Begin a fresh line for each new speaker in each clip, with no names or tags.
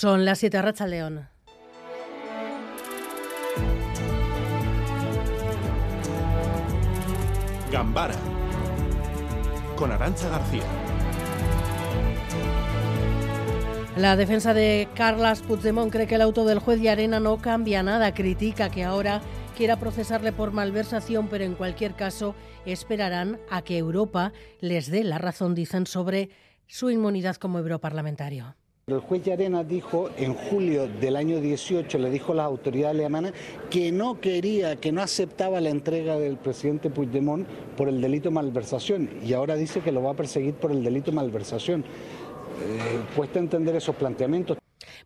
Son las 7 Racha León.
Gambara con Arancha García.
La defensa de Carlas Puigdemont cree que el auto del juez de Arena no cambia nada. Critica que ahora quiera procesarle por malversación, pero en cualquier caso esperarán a que Europa les dé la razón, dicen, sobre su inmunidad como europarlamentario.
El juez de Arena dijo en julio del año 18, le dijo a las autoridades alemanas que no quería, que no aceptaba la entrega del presidente Puigdemont por el delito de malversación y ahora dice que lo va a perseguir por el delito de malversación. Eh, cuesta entender esos planteamientos.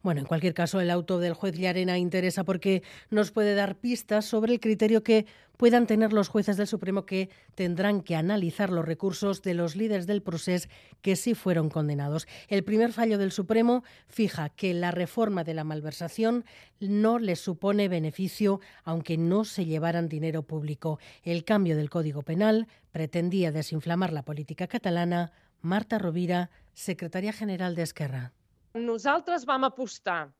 Bueno, en cualquier caso, el auto del juez Llarena interesa porque nos puede dar pistas sobre el criterio que puedan tener los jueces del Supremo que tendrán que analizar los recursos de los líderes del proceso que sí fueron condenados. El primer fallo del Supremo fija que la reforma de la malversación no les supone beneficio aunque no se llevaran dinero público. El cambio del Código Penal pretendía desinflamar la política catalana. Marta Rovira, secretaria general de Esquerra.
Nosaltres vam apostar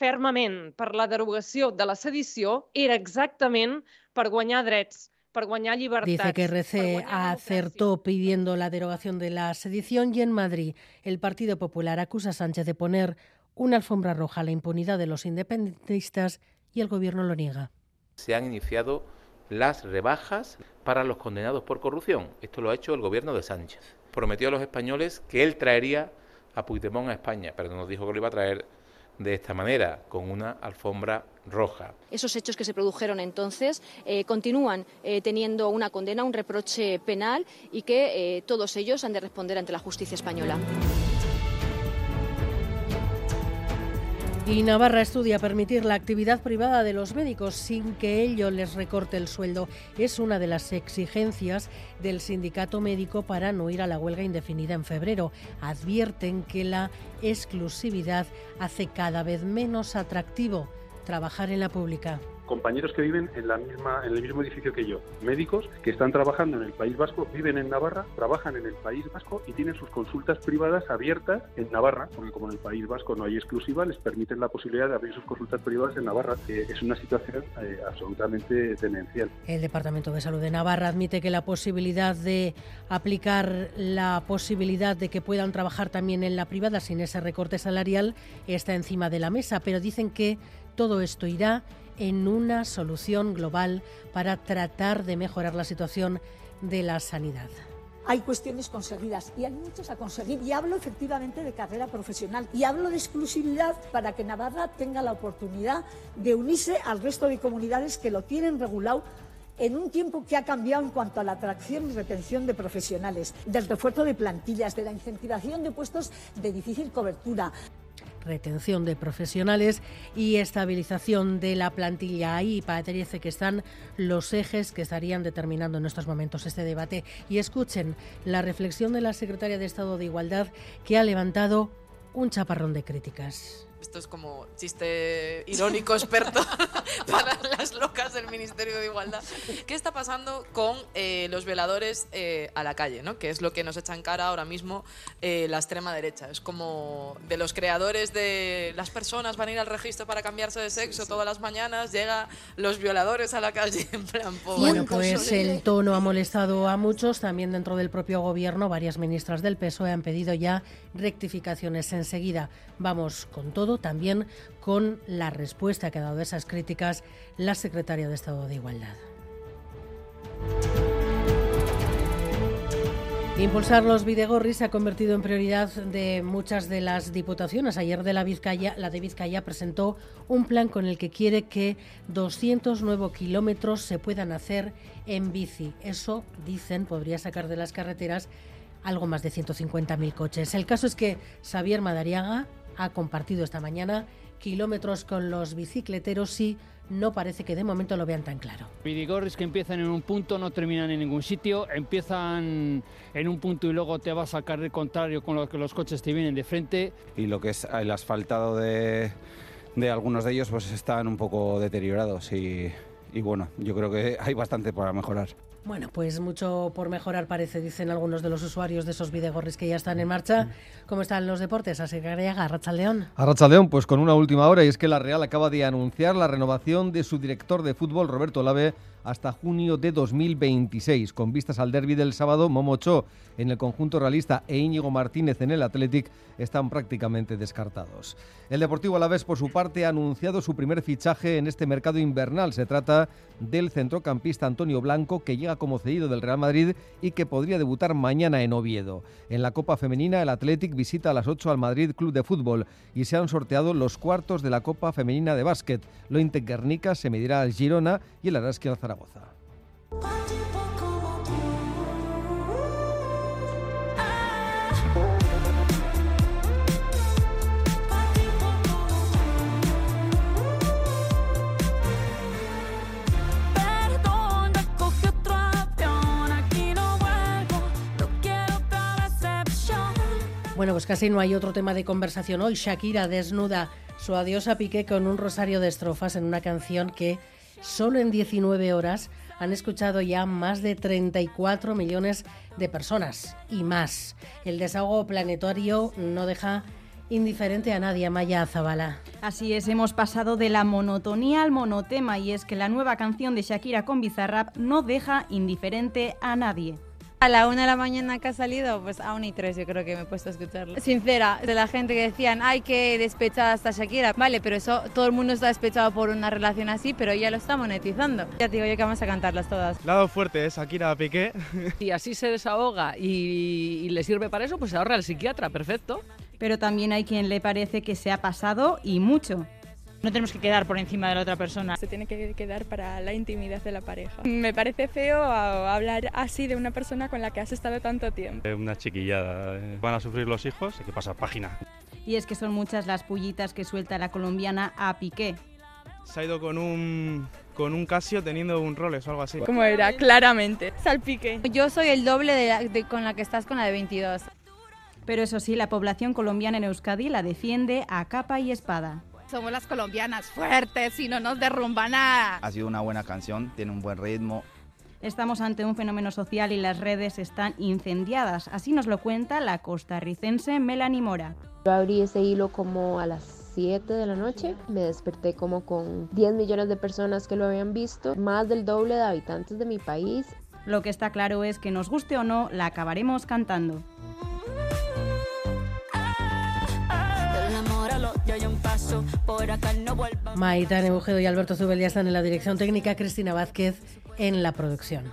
fermament per la derogació de la sedició era exactament per guanyar drets, per guanyar llibertats.
Dice que RC acertó pidiendo la derogación de la sedición y en Madrid el Partido Popular acusa a Sánchez de poner una alfombra roja a la impunidad de los independentistas y el gobierno lo niega.
Se han iniciado las rebajas para los condenados por corrupción. Esto lo ha hecho el gobierno de Sánchez. Prometió a los españoles que él traería a Puigdemont a España, pero nos dijo que lo iba a traer de esta manera, con una alfombra roja.
Esos hechos que se produjeron entonces eh, continúan eh, teniendo una condena, un reproche penal y que eh, todos ellos han de responder ante la justicia española.
Y Navarra estudia permitir la actividad privada de los médicos sin que ello les recorte el sueldo. Es una de las exigencias del sindicato médico para no ir a la huelga indefinida en febrero. Advierten que la exclusividad hace cada vez menos atractivo trabajar en la pública
compañeros que viven en la misma en el mismo edificio que yo, médicos que están trabajando en el País Vasco, viven en Navarra, trabajan en el País Vasco y tienen sus consultas privadas abiertas en Navarra, porque como en el País Vasco no hay exclusiva, les permiten la posibilidad de abrir sus consultas privadas en Navarra, es una situación eh, absolutamente demencial.
El Departamento de Salud de Navarra admite que la posibilidad de aplicar la posibilidad de que puedan trabajar también en la privada sin ese recorte salarial está encima de la mesa, pero dicen que todo esto irá en una solución global para tratar de mejorar la situación de la sanidad.
Hay cuestiones conseguidas y hay muchas a conseguir. Y hablo efectivamente de carrera profesional y hablo de exclusividad para que Navarra tenga la oportunidad de unirse al resto de comunidades que lo tienen regulado en un tiempo que ha cambiado en cuanto a la atracción y retención de profesionales, del refuerzo de plantillas, de la incentivación de puestos de difícil cobertura
retención de profesionales y estabilización de la plantilla. Ahí parece que están los ejes que estarían determinando en estos momentos este debate. Y escuchen la reflexión de la secretaria de Estado de Igualdad que ha levantado un chaparrón de críticas.
Esto es como chiste irónico experto para las locas del Ministerio de Igualdad. ¿Qué está pasando con eh, los violadores eh, a la calle? ¿no? Que es lo que nos echa en cara ahora mismo eh, la extrema derecha. Es como de los creadores de las personas van a ir al registro para cambiarse de sexo todas las mañanas, llega los violadores a la calle en plan...
Bueno, pues el tono ha molestado a muchos. También dentro del propio gobierno, varias ministras del PSOE han pedido ya rectificaciones enseguida. Vamos con todo también con la respuesta que ha dado a esas críticas la secretaria de Estado de Igualdad. Impulsar los videogorris se ha convertido en prioridad de muchas de las diputaciones. Ayer de la Vizcaya, la de Vizcaya presentó un plan con el que quiere que 200 nuevos kilómetros se puedan hacer en bici. Eso, dicen, podría sacar de las carreteras algo más de 150.000 coches. El caso es que Xavier Madariaga, ha compartido esta mañana kilómetros con los bicicleteros y no parece que de momento lo vean tan claro.
Vidigorris que empiezan en un punto no terminan en ningún sitio, empiezan en un punto y luego te vas a carril contrario con lo que los coches te vienen de frente.
Y lo que es el asfaltado de, de algunos de ellos pues están un poco deteriorados y, y bueno, yo creo que hay bastante para mejorar.
Bueno, pues mucho por mejorar parece, dicen algunos de los usuarios de esos videogorris que ya están en marcha. ¿Cómo están los deportes? Así que Racha León.
Arracha León, pues con una última hora, y es que la Real acaba de anunciar la renovación de su director de fútbol, Roberto Lave, hasta junio de 2026. Con vistas al derby del sábado, Momocho en el conjunto realista e Íñigo Martínez en el Athletic están prácticamente descartados. El Deportivo Alavés, por su parte, ha anunciado su primer fichaje en este mercado invernal. Se trata del centrocampista Antonio Blanco, que llega como cedido del Real Madrid y que podría debutar mañana en Oviedo. En la Copa Femenina, el Athletic visita a las 8 al Madrid Club de Fútbol y se han sorteado los cuartos de la Copa Femenina de Básquet. Lo Guernica se medirá al Girona y el Araski al Zaragoza.
Bueno, pues casi no hay otro tema de conversación hoy. Shakira desnuda su adiós a Piqué con un rosario de estrofas en una canción que solo en 19 horas han escuchado ya más de 34 millones de personas y más. El desahogo planetario no deja indiferente a nadie, Maya Zabala.
Así es, hemos pasado de la monotonía al monotema y es que la nueva canción de Shakira con Bizarrap no deja indiferente a nadie.
A la una de la mañana que ha salido, pues a una y tres yo creo que me he puesto a escucharlo. Sincera, de la gente que decían, ay, que despechada está Shakira. Vale, pero eso, todo el mundo está despechado por una relación así, pero ella lo está monetizando. Ya te digo yo que vamos a cantarlas todas.
Lado fuerte es Shakira Piqué.
Y así se desahoga y, y le sirve para eso, pues se ahorra el psiquiatra, perfecto.
Pero también hay quien le parece que se ha pasado y mucho.
No tenemos que quedar por encima de la otra persona.
Se tiene que quedar para la intimidad de la pareja. Me parece feo hablar así de una persona con la que has estado tanto tiempo.
Una chiquillada. ¿eh? Van a sufrir los hijos, hay que pasar página.
Y es que son muchas las pullitas que suelta la colombiana a Piqué.
Se ha ido con un con un Casio teniendo un Rolex o algo así.
¿Cómo era? Claramente. Salpique.
Yo soy el doble de, con la que estás con la de 22.
Pero eso sí, la población colombiana en Euskadi la defiende a capa y espada.
Somos las colombianas fuertes y no nos derrumba nada.
Ha sido una buena canción, tiene un buen ritmo.
Estamos ante un fenómeno social y las redes están incendiadas. Así nos lo cuenta la costarricense Melanie Mora.
Yo abrí ese hilo como a las 7 de la noche. Me desperté como con 10 millones de personas que lo habían visto, más del doble de habitantes de mi país.
Lo que está claro es que nos guste o no, la acabaremos cantando.
Maitán Eugedo y Alberto Zubel ya están en la dirección técnica, Cristina Vázquez en la producción.